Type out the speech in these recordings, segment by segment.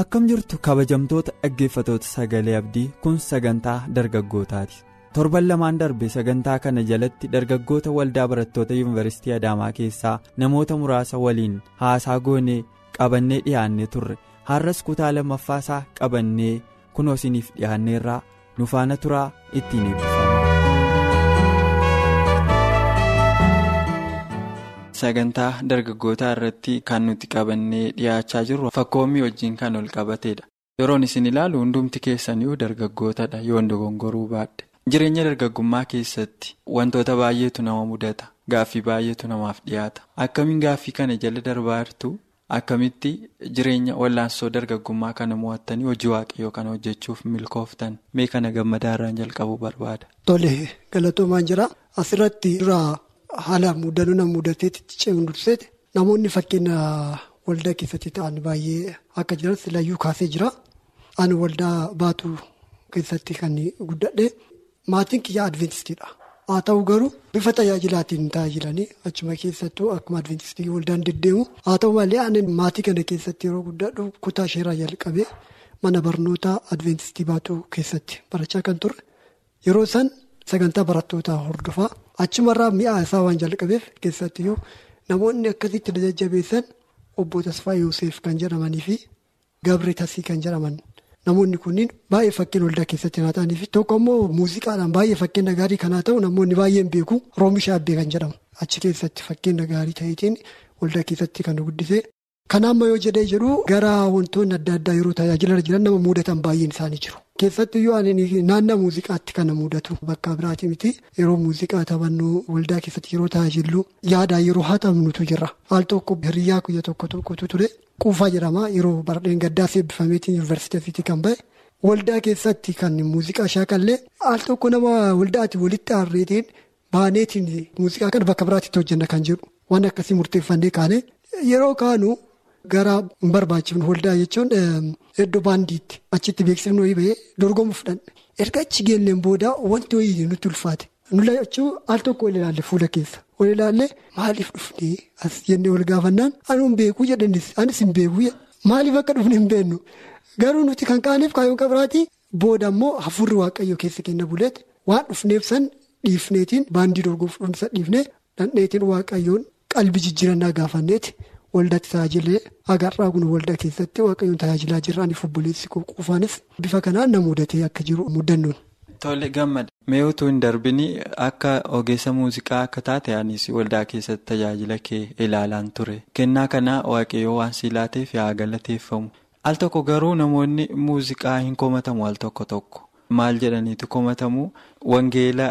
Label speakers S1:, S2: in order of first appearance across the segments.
S1: Akkam jirtu kabajamtoota dhaggeeffatoota sagalee abdii kun sagantaa dargaggootaati torban lamaan darbe sagantaa kana jalatti dargaggoota waldaa barattoota yuunivarsiitii adaamaa keessaa namoota muraasa waliin haasaa goonee qabannee dhiyaannee turre har'as kutaa lammaffaasaa qabannee kunoo isiniif dhiyaanneerraa nu faana turaa ittiin eebbifama. Sagantaa dargaggootaa irratti kan nuti qabannee dhiyaachaa jirru fakkoommii wajjin kan ol qabateedha. Yeroon isin ilaalu hundumti keessaniyyuu dargaggootadha yoon dogongoruu baadhe. Jireenya dargaggummaa keessatti wantoota baay'eetu nama mudata gaaffii baay'eetu namaaf dhiyaata. Akkamiin gaaffii kana jala darbaa jirtu akkamitti jireenya wallaansoo dargaggummaa kana mo'attanii hojii waaqayyoo kana hojjechuuf milkooftan? Mee kana gammadaarraan jalqabuu barbaada.
S2: tole galatoomaan jira. Asirratti irraa. Haala mudannoo nama mudateetti ce'uun durseeti namoonni fakkeenya waldaa keessatti ta'an baay'ee akka jiran silayyuu kaasee jira. Ani waldaa baatuu keessatti kan guddadhe maatiin kiyyaa adventistiidha. Haa ta'u garuu bifa tajaajilaatiin tajaajilanii achuma keessattuu akkuma adventistii waldaan deddeemu haa ta'u malee ani maatii kana keessatti yeroo guddadhu kutaa sheeraa jalqabee mana barnootaa adventistii baatuu keessatti barachaa kan turre yeroo san sagantaa barattootaa hordofaa. Achumarraa mi'a isaa waan jalqabeef keessattiyyuu namoonni akkasitti jajjabeessan obbo Tasfaa Yoosef kan jedhamanii fi Gabree Tasii kan jedhaman namoonni kunniin baay'ee fakkeenya waldaa keessatti naa ta'anii fi tokko immoo muuziqaadhaan baay'ee fakkeenya gaarii kanaa ta'u namoonni baay'een beeku Roomisha Abbee kan jedhamu achi keessatti fakkeenya gaarii ta'eetiin waldaa keessatti kan guddise. Kana amma yoo jedhee jedhu gara wantoonni adda addaa yeroo tajaajila jiran nama mudatan baay'een isaanii jiru. Keessatti yoo naannoo muuziqaatti kana mudatu bakka biraati miti yeroo muuziqaa taphannu waldaa keessatti yeroo tajaajillu yaadaan yeroo hatamnutu jira. Al tokko hiriyyaa guyyaa tokko tokkotu ture quufaa jedhama yeroo baradheen gaddaa eebbifameetiin yuunivarsiitii kan ba'e waldaa keessatti kan muuziqaa shaakallee al tokko nama waldaatti walitti aarreetiin baaneetiin muuziqaa kana bakka biraatti hojjenna kan jedhu waan akkasii murteeffannee kaane yeroo kaanu. Gara hin barbaachifne waldaa jechuun iddoo baandiitti achitti beeksifnu bahee dorgomu fudhanne erga achi geenneen booda wanti wayii nutti ulfaate. Nu lachuu al tokko wal ilaalle fuula keessa. Wal ilaalle maaliif dhufnee as jennee wal gaafannaan? Anu hin beekuu jedhanis anis hin beekuu maaliif akka dhufne hin beennu garuu nuti kan kaaneef kaayoo qabiraati booda immoo hafuurri waaqayyoo keessa kenna buleet. Waan dhufneef san dhiifneetiin baandii dorgomuuf dhufne dhiifnee dhandheetiin waaqayyoon qalbii jijjiirannaa gaafanneeti. Waldaatti tajaajilee agarraa kun waldaa keessatti waaqayyoon tajaajilaa jiraniif obboleessi quufaanis bifa kanaan na mudatee akka jiru mudannoon.
S1: Tole gammada mee utuu hin darbini akka ogeessa muuziqaa akka taate anis waldaa keessatti tajaajila kee ilaalaan ture kennaa kana waaqayyoo waan si laateef haa galateeffamu al tokko garuu namoonni muuziqaa hin komatamu al tokko tokko maal jedhaniitu komatamu wangeela.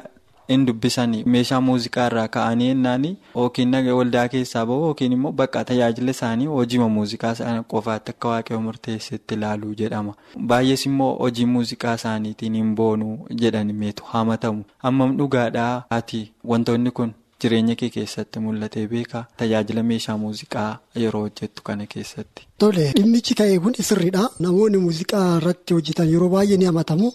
S1: In dubbisanii meeshaa muuziqaa irraa ka'anii ennaan yookiin waldaa keessaa bahu yookiin immoo bakka tajaajila isaanii hojiima muuziqaa sana qofaatti akka waaqayyoo murteessetti ilaaluu jedhama. Baay'ees immoo hojii muuziqaa isaaniitiin hin boonuu jedhani meetu hamatamu hammam dhugaadhaa ati? Wantoonni kun jireenya kee keessatti mul'atee beekaa? Tajaajila meeshaa muuziqaa yeroo hojjettu kana keessatti.
S2: Tole dhimmichi ka'ee kun sirriidha namoonni muuziqaa irratti hojjetan yeroo baay'ee ni hamatamu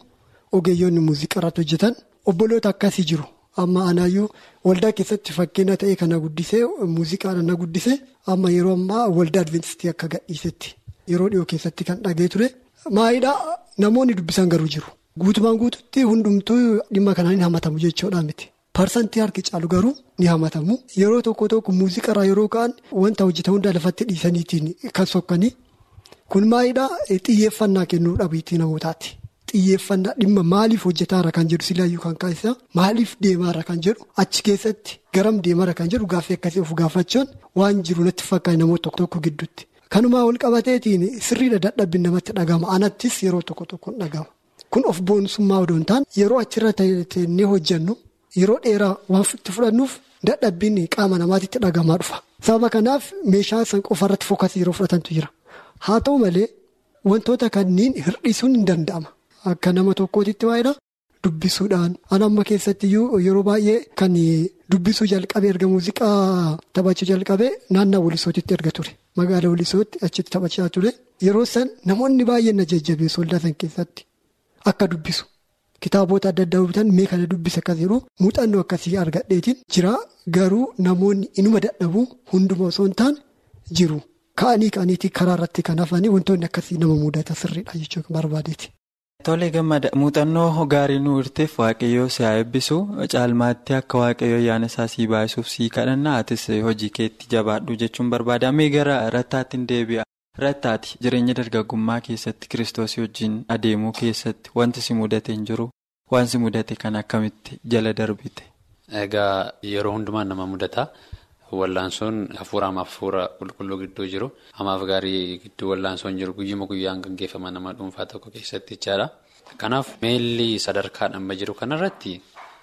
S2: ogeeyyoonni muuziqaa irratti hojjetan. Obboloota akkasii jiru. Amma anaayyuu waldaa keessatti fakkeenya ta'e kana guddisee muuziqaadhaan na guddise amma yeroo ammaa waldaa adventistii akka gadhiisetti yeroo dhiyoo keessatti kan dhagee ture. Maayidhaa namoonni dubbisan garuu jiru. Guutumaan guututti hundumtuu dhimma kanaan ni hamatamu jechuudha miti. Parsantii harki caalu garuu ni hamatamu. Yeroo tokko tokko muuziqaarraa yeroo ka'an wanta hojjetan hunda lafatti dhiisaniitiin kan sokkanii. Kun maayidhaa xiyyeeffannaa kennuu dhabiitii namootaati. Xiyyeeffannaa dhimma maaliif hojjetaarra kan jedhu silaayyuu kan kaasisaa maaliif deemaarra kan jedhu achi keessatti garam deemaarra kan jedhu gaaffii akkasii of gaafachuun waan jiru natti fakkaate namoota tokko tokko gidduutti. Kanumaa wal qabateetiin sirriidha dadhabbiin namatti dhagama anattis yeroo tokko tokkoon dhagama. Kun of boonsummaa odoo hin taane yeroo achirra ta'ee hojjennu yeroo dheeraa waan itti fudhannuuf dadhabbiin qaama namaatitti dhagamaa dhufa. Sababa kanaaf meeshaa san qofarratti fokkasii yeroo fudhatantu jira. Haa ta'u malee wantoota kanneen hir'isuun hin danda'ama. Akka nama tokkootitti baay'ina dubbisuudhaan an amma keessatti yeroo baay'ee kan dubbisuu jalqabee erga muuziqaa taphachuu jalqabee naannoo Wolisootitti erga ture. Magaalaa Wolisootti achitti taphachaa ture. Yeroo san namoonni baay'een na jajjabeessu waldaa san keessatti akka dubbisu. Kitaabota adda addaa bitan mee kana dubbisa akkas yeroo muuxannoo akkasii argadheetiin jira garuu namoonni inuma dadhabuu hunduma osoo hin taane jiru. Ka'anii ka'aniitii karaa irratti kan hafanii wantoonni akkasii nama mudata sirriidha jechuun barbaadeeti.
S1: Tole gammada muuxannoo gaarii nu hirteef waaqayyoo si haa eebbisu caalmaatti akka waaqayyoo ayyaana isaa sii baay'isuuf sii kadhannaa atis hojii keetti jabaadhu jechuun barbaada. Mee gara rattaatti hin deebi'a. Rattaati jireenya dargaggummaa keessatti kiristoosii wajjin adeemuu keessatti wanti si mudate hin jiru waan si mudate kan akkamitti jala darbite.
S3: Egaa yeroo hundumaa nama mudata. Wallaansoon hafuura hamaaf hafuura qulqulluu gidduu jiru. Hamaaf gaarii gidduu wallaansoon jiru guyyuma guyyaan gaggeeffama nama dhuunfaa tokko keessatti jechaadha. Kanaaf meelli sadarkaan amma jiru kanarratti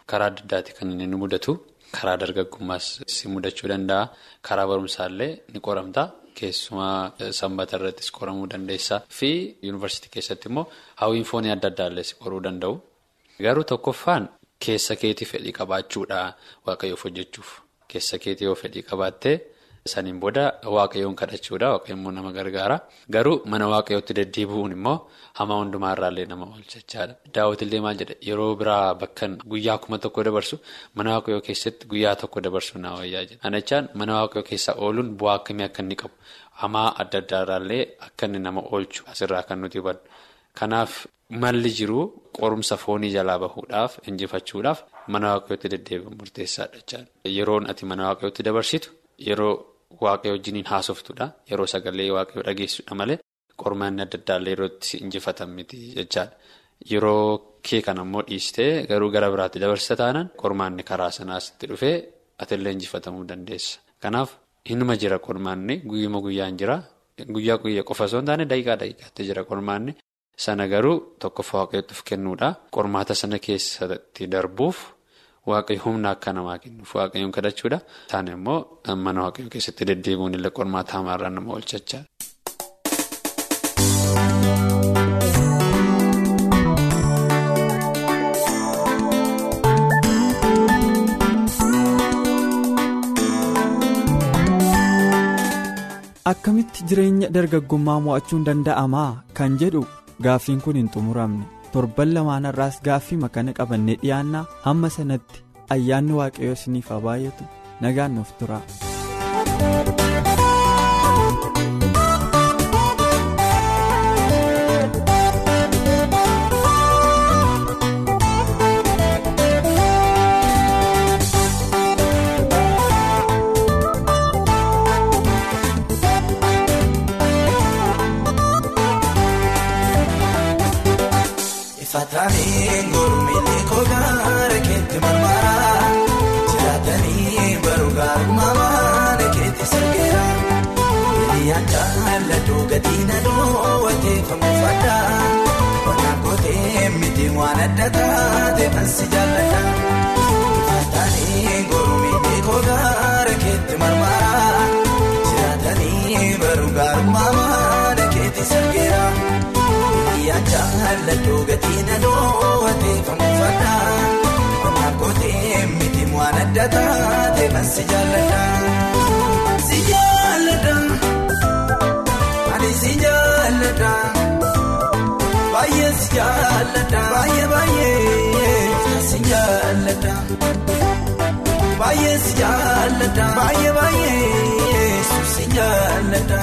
S3: karaa adda addaati kan inni nu mudatu. Karaa dargaggummaas si mudachuu danda'a. Karaa barumsaallee ni qoramta. Keessumaa sanbata irrattis qoramuu dandeessa. Fi yuunivarsiitii keessatti immoo hawwiin foonii adda addaallee qoruu danda'u. Garuu tokkoffaan keessa keetii fedhii qabaachuudha waaqayyoof hojjechuuf. Keessa keetii yoo fedhii qabaattee saniin booda waaqayyoon kadhachuudha waaqayyoon nama gargaara garuu mana waaqayyootti deddeebi'uun immoo hamaa hundumaa irraallee nama oolchachaadha. Daawwatillee maal jedha yeroo biraa bakka guyyaa kuma tokko dabarsu mana waaqayyoo keessatti guyyaa tokko dabarsu na wayyaa jedha. Anachaan mana waaqayyoo keessa ooluun bu'aa akkamii akka inni qabu hamaa adda addaa irraallee akka inni nama oolchu asirraa kan nuti hubannu. Kanaaf malli jiru qorumsa foonii jalaa bahuudhaaf injifachuudhaaf mana waaqayyootti deddeebi'uun murteessaadha. Yeroon ati mana waaqayyootti dabarsitu yeroo waaqayyo wajjiniin haasoftudha. Yeroo sagalee waaqayyoo dhageessudha malee qormaanni adda addaallee yeroo itti injifatan miti jechaadha. Yeroo kee kan ammoo dhiistee garuu gara biraatti dabarsita taanaan qormaanni karaa sanaasitti dhufee atillee injifatamuu dandeessa. Kanaaf inuma jira qormaanni guyyuma guyyaan jira. Guyyaa guyyaa qofa osoo hin taane daqiiqaa daqiiqaatti jira qormaanni. Sana garuu tokkoffaa waaqayyootti of kennuudha. Qormaata sana keessatti darbuuf waaqayyo humna akka namaa kennuuf waaqayyoon kadhachuudha. Isaan immoo mana waaqayyoo keessatti deddeebi'uun illee qormaata hamaarraa nama oolchacha.
S1: Akkamitti jireenya dargaggummaa mo'achuun danda'amaa kan jedhu. Gaaffiin kun hin xumuramne torban lamaan irraas gaaffii makana qabannee dhiyaannaa hamma sanatti ayyaanni waaqayyoo isiniif haa baay'atu nagaan nuuf tura.
S4: Fadhaa qonnaan kootee miti waan adda taate bansi jaalladha. Fataalee ngormiilee kogaara keetti marmaraa jiraatanii baruu gaarummaa keetti sirgeera. Jaalladhu gatiin wateeffamu fadhaa qonnaan kootee miti waan adda taate bansi jaalladha. Si jaalladha ani si jaalladha baay'ee si jaalladha baay'ee baay'ee si jaalladha baay'ee si jaalladha baay'ee baay'ee si jaalladha.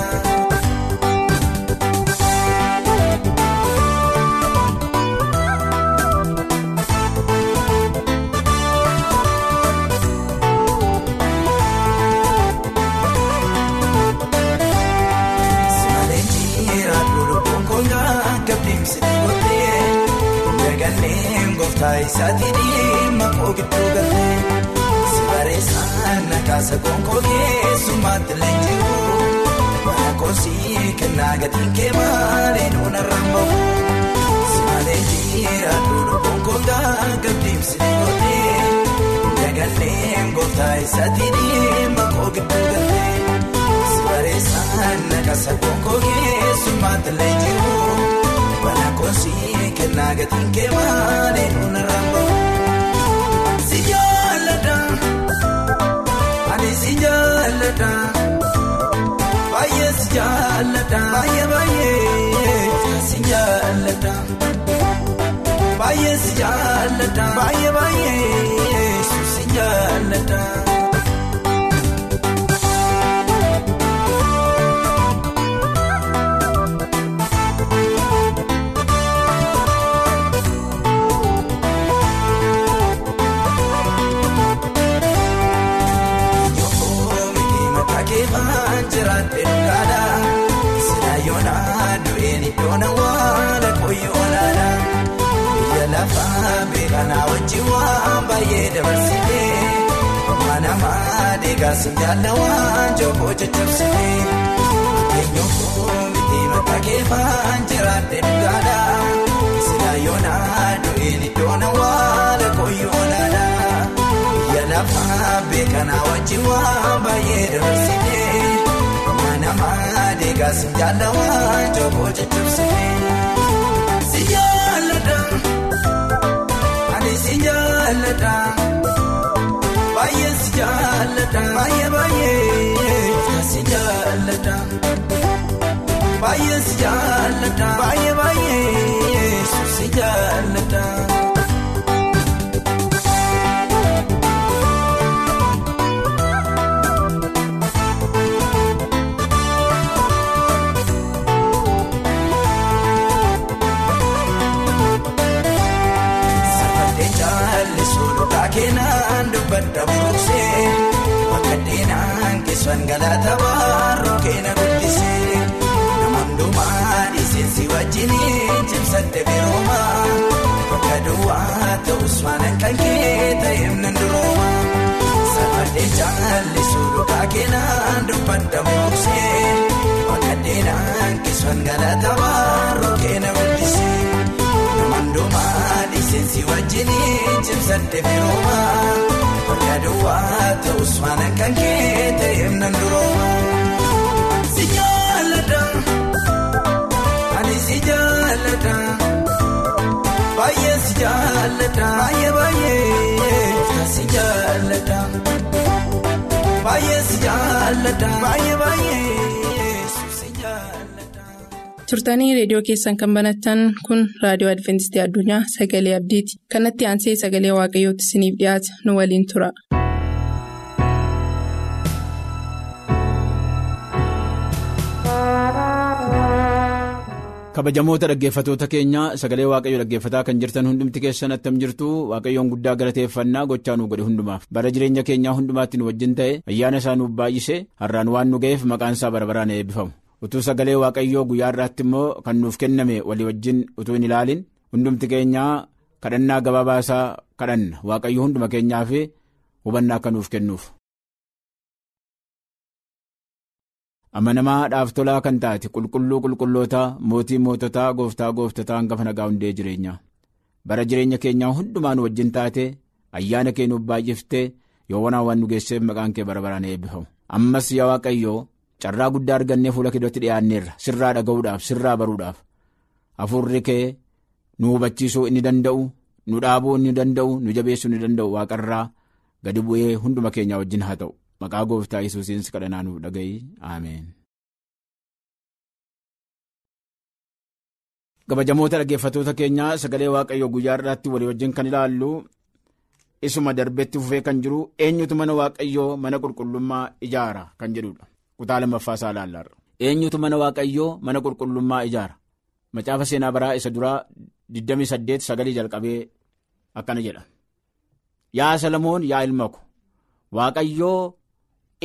S4: Taayisaatii dhimma koo gidduu galee si bareessaan nakaasa konkoo keessummaatti leenji'u mana koosii kennaa gatiin kee malee nuuna rambamu si malee jira duudhu konkoo gaagabdiimsi gootee dagalee gooftaa isaatii dhimma koo gidduu galee. sana kaasa konkoo keessummaatti illee kennaa gatiin kee malee nuna raambu. Si jaalladha ani si jaalladha baay'ee si jaalladha baay'ee baay'ee si jaalladha baay'ee si jaalladha baay'ee baay'ee si jaalladha. Beekanaa wajjin waan baay'ee dabarsitee amma namaa deegaasi jaalla waan jokkoo caccabsitee eenyuun miti mataa keefaan jiraate dhugaadha sida yoonaa du'een iddoona waala koyyoonaadha biyya lafaa beekanaa wajjin waan baay'ee dabarsitee. Namaa deegaasi jaalla waan jokkoo caccabsitee ani si jaalladha baay'ee si jaalladha baay'ee baay'ee si jaalladha baay'ee si jaalladha birooma bakka duwwaa ta'us waan kan kee ta'eef nan durooma safadhee jaallisuu dhugaa keenan dubbadda buusee akka deenaan keessan galata baaroo keena guddisee nama hundumaa dhiiseensi wajjiniin cimsatte birooma. Bakka duwwaa ta'us waan kan kee jaalladha baay'ee baay'ee si jaalladha baay'ee si jaalladha baay'ee baay'ee si jaalladha.
S5: turtanii reediyoo keessan kan banattan kun raadiyoo adventistii addunyaa sagalee abdiiti kanatti aansee sagalee waaqayyootti isiniif dhiyaata nu waliin tura.
S6: Kabajamoota dhaggeeffatoota keenya sagalee waaqayyo dhaggeeffataa kan jirtan hundumti keessan attam jirtu waaqayyoon guddaa galateeffannaa gochaa nu godhe hundumaaf bara jireenya keenyaa hundumaatti nu wajjin ta'e ayyaana isaa nuuf baay'ise har'aan waan nu ga'eef maqaan isaa bara baraan eebbifamu. utuu sagalee waaqayyoo guyyaa irraatti immoo kan nuuf kenname walii wajjin utuu hin ilaalin hundumti keenyaa kadhannaa gabaabaa isaa kadhanna waaqayyo hunduma keenyaaf hubannaa akka nuuf kennuuf. Amanamaa dhaaf tolaa kan taate qulqulluu qulqullootaa mootii moototaa gooftaa gooftotaa hangafa nagaa hundee jireenyaa bara jireenya keenyaa hundumaa nu wajjin taate ayyaana kee nuuf baay'iftee yoo waan nu geesseef maqaan kee bara baraan eebbifamu. Ammas yaa waaqayyoo. carraa guddaa argannee fuula kee duratti dhiyaanneerra sirraa dhaga'uudhaaf sirraa baruudhaaf. Hafuurri kee nu hubachiisuu inni danda'u nu dhaabuu inni danda'u nu jabeessuu inni danda'u waaqarraa gadi bu'ee hunduma keenyaa wajjin haa ta'u maqaa gooftaa yesuusiin kadhannaa nuuf dhaga'i ameen. gabajamoota dhaggeeffatoota keenyaa sagalee waaqayyoo guyyaa irraatti walii wajjin kan ilaallu isuma darbetti fufee kan jiru eenyutu mana waaqayyoo mana qulqullummaa ijaara kan jedhudha. kutaa lammaffaa isaa ilaallaarra. eenyutu mana waaqayyoo mana qulqullummaa ijaara macaafa seenaa baraa isa duraa 28 sagalii jalqabee akkana jedha yaa salamoon yaa ilma ko waaqayyoo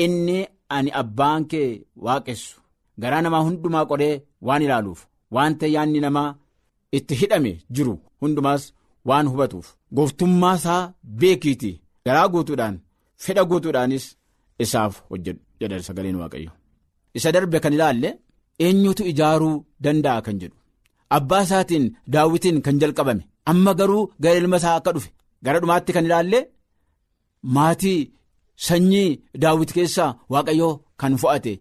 S6: inni ani abbaan kee waaqessu garaa namaa hundumaa qoree waan ilaaluuf wanta yaanni namaa itti hidhame jiru hundumaas waan hubatuuf. Gooftummaa isaa beekiitii garaa guutuudhaan fedha guutuudhaanis isaaf hojjedhu. jedha sagaleen waaqayyo isa darbe kan ilaalle eenyutu ijaaruu danda'a kan jedhu. Abbaa isaatiin daawwitiin kan jalqabame. Amma garuu gara ilma isaa akka dhufe gara dhumaatti kan ilaalle maatii sanyii daawwit keessaa waaqayyoo kan fo'ate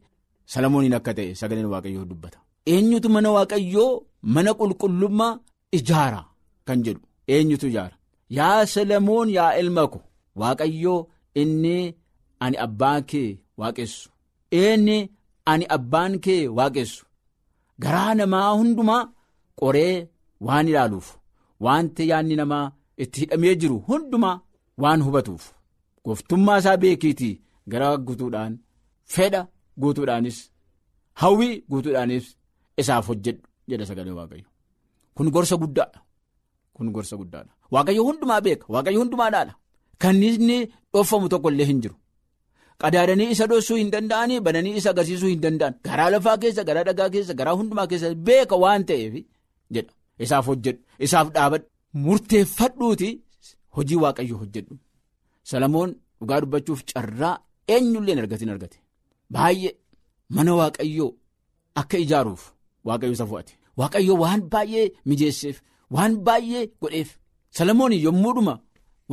S6: Salamooniin akka ta'e sagaleen waaqayyoo dubbata. Eenyutu mana waaqayyoo mana qulqullummaa ijaara kan jedhu eenyutu ijaara. Yaa Salamoon yaa ilma ko waaqayyoo inni ani abbaan kee waaqessu. Inni ani abbaan kee waaqessu. Garaa namaa hundumaa qoree waan ilaaluuf wanti yaadni namaa itti hidhamee jiru hundumaa waan hubatuuf gooftummaa isaa beekiitii garaa guutuudhaan fedha guutuudhaanis hawwii guutuudhaanis isaaf hojjedhu jedha sagalee waaqayyo. Kun gorsa guddaadha. Kun gorsa guddaadha. Waaqayyo hundumaa beeka. Waaqayyo hundumaa dhaala kan inni dhoofamu tokko illee hin jiru. qadaadanii isa dhossuu hin danda'anii bananii isa agarsiisuu hin danda'an. Garaa lafaa keessa garaa dhagaa keessa garaa hundumaa keessa beeka waan ta'eef jedha. Isaaf hojjedhu. Isaaf dhaabadhu. Murteeffadhuuti hojii waaqayyo hojjedhu salamoon dhugaa dubbachuuf carraa eenyullee hin argatin argate. Baay'ee mana waaqayyoo akka ijaaruuf waaqayyo isa fo'ate waaqayyo waan baay'ee mijeesseef waan baay'ee godheef. Salamoon yommuudhuma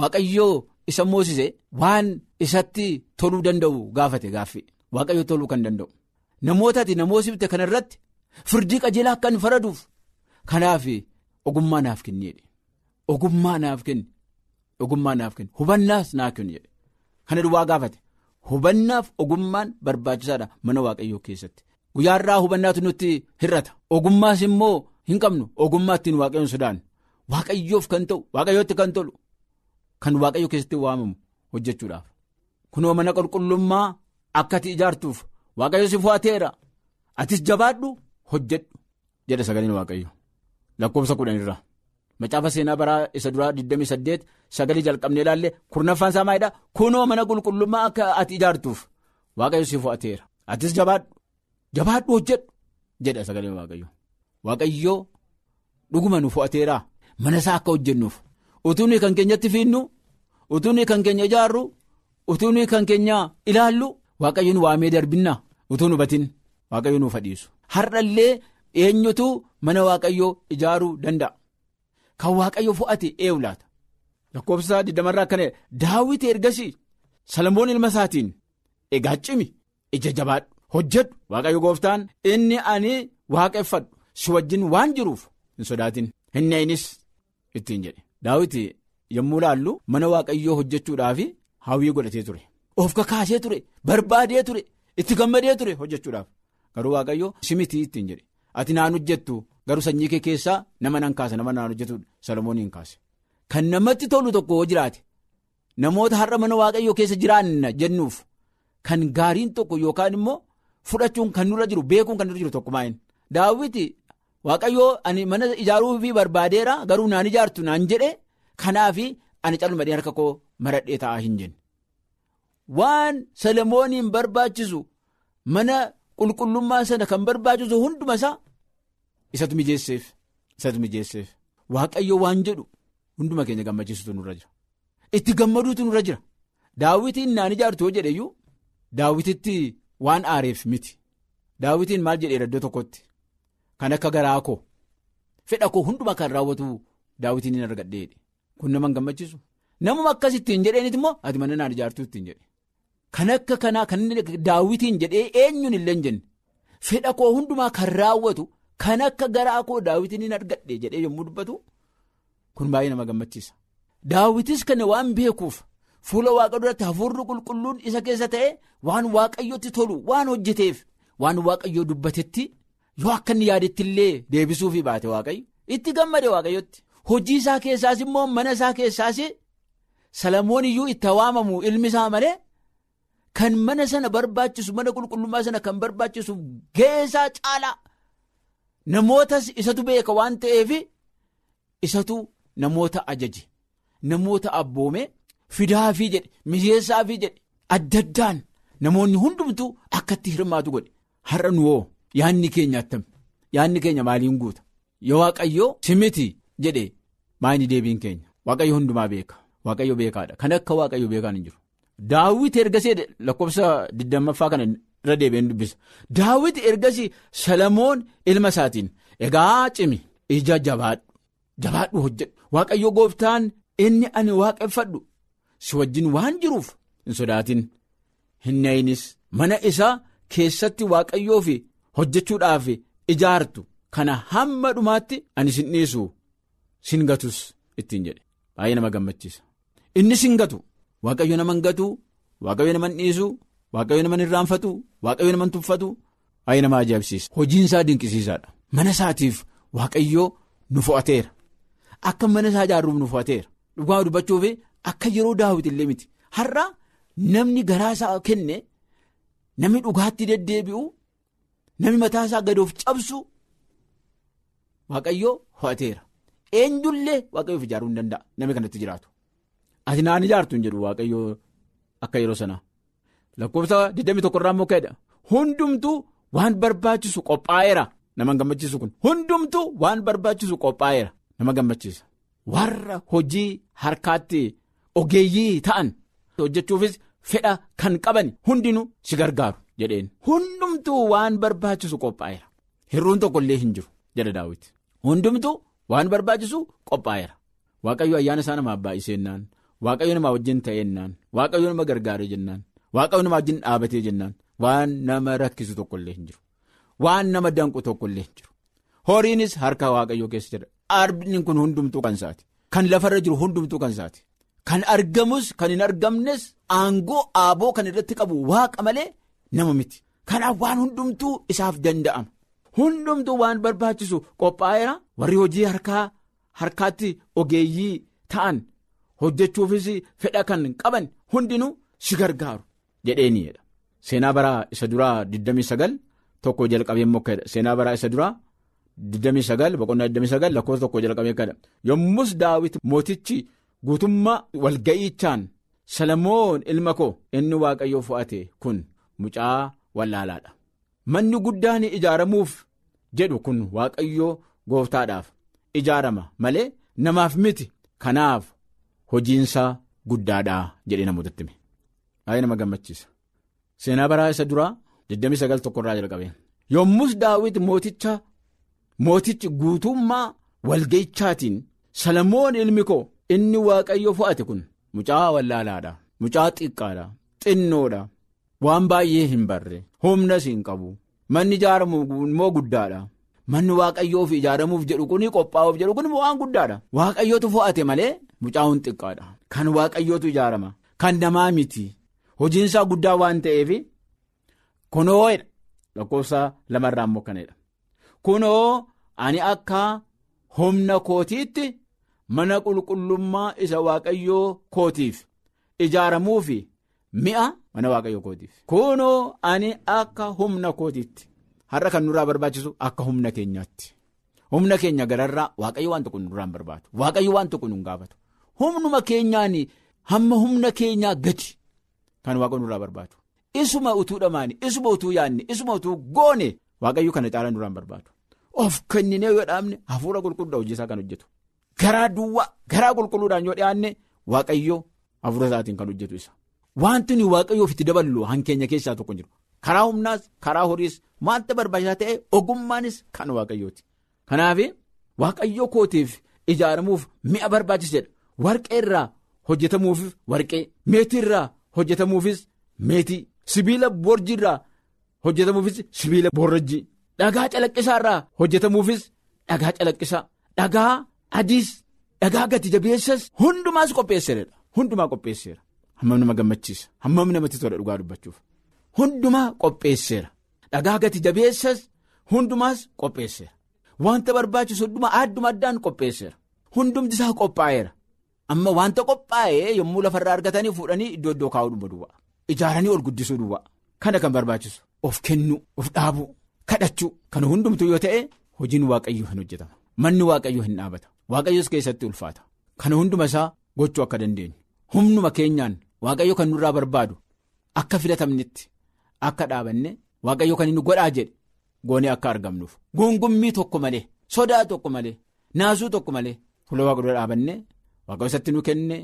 S6: waaqayyoo isa moosise waan isatti toluu danda'u gaafate gaaffii waaqayyo toluu kan danda'u. Namootatti namoosifte kana irratti firdii qajeelaa akka inni faraduuf kanaaf ogummaa naaf kenneedha. Ogummaa naaf kenni ogummaa naaf kenni hubannaas naaf kenni jedhe. Kana duwwaa gaafate. Hubannaaf ogummaan barbaachisaadha mana waaqayyoo keessatti. Guyyaarraa hubannaatu nutti hir'ata. Ogummaas immoo hin qabnu. Ogummaa ittiin waaqayyoon sodaannu. Waaqayyoof kan ta'u waaqayyootti kan tolu. Kan waaqayyo keessatti waamamu hojjechuudhaaf. Kunoo mana qulqullummaa akka ati ijaartuuf waaqayyo si fo'ateera atis jabaadhu hojjedhu jedha sagaleen waaqayyo lakkoofsa kudhanirraa macaafa seenaa baraa isa duraa 28 sagalee jalqabnee ilaalle kurnaffaan isaa maalidha kunoo mana qulqullummaa akka ati ijaartuuf waaqayyo si fo'ateera atis jabaadhu. Jabaadhu hojjedhu jedha sagaleen waaqayyo. Waaqayyo dhuguma nu fo'ateeraa mana isaa akka hojjennuuf. utuun kan keenyatti fiinnu utuun kan keenya ijaarru utuun kan keenya ilaallu waaqayyo nu waamee darbinnaa. Utuu nu batin waaqayyo nuuf fadhiisu. Har'allee eenyutu mana waaqayyoo ijaaruu danda'a? Kan waaqayyo fo'ate eenyu laata lakkoofsa 20 irraa akkana daawwiti ergasii salamoon ilma isaatiin egaa cimi ija jabaadhu hojjedhu. Waaqayyo gooftaan inni ani waaqeffadhu si wajjin waan jiruuf hin sodaatin. Hin neeynis ittiin jedhe. daawiti yommuu laallu mana waaqayyoo hojjechuudhaaf hawwii godhatee ture. Of kakaasee ture barbaadee ture itti gammadee ture hojjechuudhaaf. Garuu waaqayyoo simitii ittiin jedhe. Ati naan hojjettu garuu sanyii kee keessaa nama nan kaasa nama naan hojjetu salomooniin kaase kan namatti tolu tokko hoo jiraate namoota har'a mana waaqayyoo keessa jiraanna jennuuf kan gaariin tokko yookaan immoo fudhachuun kan nurra jiru beekuun kan nurra jiru tokko maa'in daawwiti. Waaqayyoo ani mana ijaaruu fi barbaadeera garuu naan ijaartu naan jedhe kanaaf ani calmadhee harka koo maradhee taa'aa hin jenne. Waan Salomooniin barbaachisu mana qulqullummaa sana kan barbaachisu hunduma isaa isatu mijeesseef isatu mijeesseef waaqayyo waan jedhu hunduma keenya gammachiisutu nurra jira. Itti gammaduutu nurra jira. Daawwitiin naan ijaartu yoo jedheyyuu daawwititti waan aareef miti. Daawwitiin maal jedheera iddoo tokkotti. Kan akka garaa koo fedha koo hundumaa kan raawwatu daawwitiin hin argadheedhe kun nama hin gammachiisu namuma akkas ittiin jedheenit immoo ati mana naan ijaartuu ittiin jedhe kan akka kanaa kan daawwitiin jedhee eenyuun illee hin jenne fedha koo hundumaa kan raawwatu kan akka garaa koo daawwitiin hin argadhe jedhee yommuu dubbatu kun baay'ee nama gammachiisa. Daawwitis kana waan beekuuf fuula waaqa duratti hafuurri qulqulluun isa keessa ta'e waan waaqayyotti tolu waan hojjeteef waan waaqayyoo dubbatetti. yoo akka inni yaadetti illee deebisuufi baate waaqayyo. Itti gammade waaqayyotti. Hojii isaa keessaas immoo mana isaa keessaas salamoon iyyuu itti waamamu ilmi isaa malee kan mana sana barbaachisu mana qulqullummaa sana kan barbaachisu geessaa caalaa. Namootas isatu beeka waan ta'eef isatu namoota ajaje namoota abboome fidaafii jedhe mijeessaafii jedhe adda addaan namoonni hundumtuu akka itti hirmaatu godhe. Har'a nuwoo. Yaanni keenya attam yaanni keenya maaliin guuta? Yoo waaqayyoo simiti! jedhe maayini deebiin keenya? Waaqayyo hundumaa beeka. Waaqayyo beekaadha. Kan akka waaqayyo beekaan hin jiru. Daawwiti ergasii lakkoofsa digdammaffaa kana irra deebiin dubbisa. Daawwiti ergasii salamoon ilma isaatiin egaa cimi ija jabaadhu jabaadhu hojjedhu. Waaqayyo gooftaan inni ani waaqeffadhu. Si wajjin waan jiruuf hin sodaatin. Hin nayinis mana isaa keessatti waaqayyoof hojjechuudhaaf ijaartu. Kana hamma dhumaatti ani sin dhiisu sin gatus ittiin jedhe. Baay'ee nama gammachiisa. Inni sin gatu. Waaqayyo nama hin gatu. Waaqayyo nama hin dhiisu. Waaqayyo nama hin irraanfatu. Waaqayyo nama hin tuffatu. Baay'ee nama ajaa'ibsiisa. Hojiinsaa dinqisiisaadha. Mana isaatiif waaqayyoo nu fo'ateera akka mana isaa ijaarruuf nu fo'ateera dhugaa dubbachuuf akka yeroo daawwiti illee miti. Har'a namni garaa isaa kenne namni dhugaatti deddeebi'u namni mataa isaa gadoof cabsu waaqayyoo fo'ateera eenyullee waaqayyoof ijaaruu hin danda'a namni kanatti jiraatu. Ati naan ijaartu hin jedhu waaqayyoo akka yeroo sanaa. Lakkoofsa 21 irraa immoo ka'edha hundumtuu waan barbaachisu qophaa'eera. Nama gammachiisu kun. Hundumtuu waan barbaachisu qophaa'eera nama gammachiisa warra hojii harkaatti ogeeyyii ta'an hojjechuufis fedha kan qaban hundinuu si gargaaru jedheen. Hundumtuu waan barbaachisu qophaa'eera. Hir'uun tokkollee hin jiru jedha daawwiti hundumtuu waan barbaachisu qophaa'eera. Waaqayyo ayyaana isaa namaaf baay'isee jennaan waaqayyo namaa wajjin ta'ee jennaan waaqayyo nama gargaaree jennaan waaqayyo namaa wajjin dhaabatee jennaan waan nama rakkisu tokkollee hin jiru. Waan nama danqu tokkollee hin jiru. Horiinis harka waaqayyoo keessa jira arbni kun hundumtuu kan isaati. Kan lafarra jiru hundumtuu kan isaati. Kan argamus kan hin argamnes aangoo aaboo kan irratti qabu waaqa malee nama miti. Kanaaf waan hundumtuu isaaf danda'ama. Hundumtuu waan barbaachisu qophaa'eera. Warri hojii harkaa harkaatti ogeeyyii ta'an hojjechuufis fedha kan qaban hundinuu si gargaaru jedheeniidha. Seenaa baraa isa duraa 29 tokko jalqabee mokkeedha. Seenaa baraa isa duraa 29 boqonnaa 29 lakkoofsa tokko jalqabee kadha. Yommus daawit mootichi guutummaa walga'iichaan Salamoon ilma koo inni waaqayyoo fo'ate kun mucaa wallaalaadha. Manni guddaan ijaaramuuf jedhu kun waaqayyoo gooftaadhaaf ijaarama malee namaaf miti kanaaf hojiinsaa guddaadhaa jedhee namootatti hime. Baay'ee nama gammachiisa. Seenaa baraa isa duraa 29 tokkorraa jalqabee. Yommus daawit mooticha mootichi guutummaa walga'ichaatiin Salamoon ilmi koo inni waaqayyo fo'ate kun mucaa wallaalaadha. Mucaa xiqqaadha. Xinnoodha. Waan baay'ee hin barre. Humnas hin qabu. Manni ijaaramu immoo guddaadha. Manni waaqayyoof ijaaramuuf jedhu kun qophaa'uuf jedhu kun waan guddaadha. Waaqayyootu fo'ate malee mucaa'uun xiqqaadha. Kan waaqayyootu ijaarama. Kan namaa miti. Hojiinsaa guddaa waan ta'eef kunoo lakkoofsa lamarraa immoo kanadha. Kunoo ani akka humna kootiitti mana qulqullummaa isa waaqayyoo kootiif ijaaramuuf mi'a mana waaqayyoo kootiif. Kunoo ani akka humna kootiitti har'a kan nurraa barbaachisu akka humna keenyaatti. Humna keenya gararraa waaqayyo waan tokko nurraa hin barbaadu. Waaqayyo waan tokko nu hin gaafatu. Humnuma keenyaan hamma humna keenyaa gadi. Kan waaqa nurraa barbaadu. Isuma utuu dhamaani, isuma utuu yaadne, isuma utuu goone waaqayyo kana caalaa nurraa hin barbaadu. Of kenninee yoo dhaabne hafuura qulqulluudha hojii isaa kan hojjetu. Garaa duwwaa garaa qulqulluudhaan yoo dhiyaanne waaqayyo hafuura isaatiin kan hojjetu isa. Wanti nuyi waaqayyoof itti daballu hankeenya keessaa tokko jiru. Karaa humnaas karaa horiis wanta barbaachisaa ta'e ogummaanis kan waaqayyooti. Kanaaf waaqayyo kootiif ijaaramuuf mi'a barbaachisedha. Warqee irraa hojjetamuuf warqee meetii irraa. hojjetamuufis meetii sibiila borjii irraa hojjetamuufis sibiila borrajjii dhagaa calaqqisaa irraa hojjetamuufis dhagaa calaqqisaa dhagaa adiis dhagaa gati jabeessas hundumaas qopheesseera hundumaa qopheesseera. Hammam nama gammachiisa. Hammam namatti tola dhugaa dubbachuuf. Hundumaa qopheesseera. Dhagaa gati jabeessas hundumaas qopheesseera. Wanta barbaachisu hundumaa adduma addaan qopheesseera. Hundumti isaa qophaa'eera. amma wanta qophaa'ee yommuu lafarraa argatanii fuudhanii iddoo iddoo kaa'uu dhuma duwwaa ijaaranii ol guddisuu duwwaa kana kan barbaachisu. Of kennuu of dhaabuu kadhachuu kana hundumtuu yoo ta'e hojiin waaqayyoo hin hojjetama. Manni waaqayyoo hin dhaabata. Waaqayyoos keessatti ulfaata. Kana hunduma isaa gochuu akka dandeenyu. Humnuma keenyaan waaqayyo kan nurraa barbaadu akka filatamnetti akka dhaabanne waaqayyo kan inni godhaa jedhe goonee akka argamnuuf. Gungummii tokko malee sodaa tokko malee naasuu tokko malee fuula waaqayyoo dhaabanne. Waaqayyo isatti nu kenne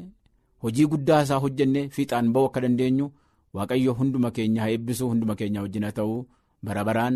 S6: hojii guddaa isaa hojjenne fiixaan ba'uu akka dandeenyu waaqayyo hunduma keenya haa eebbisu hunduma keenya wajjin haa ta'u bara baraan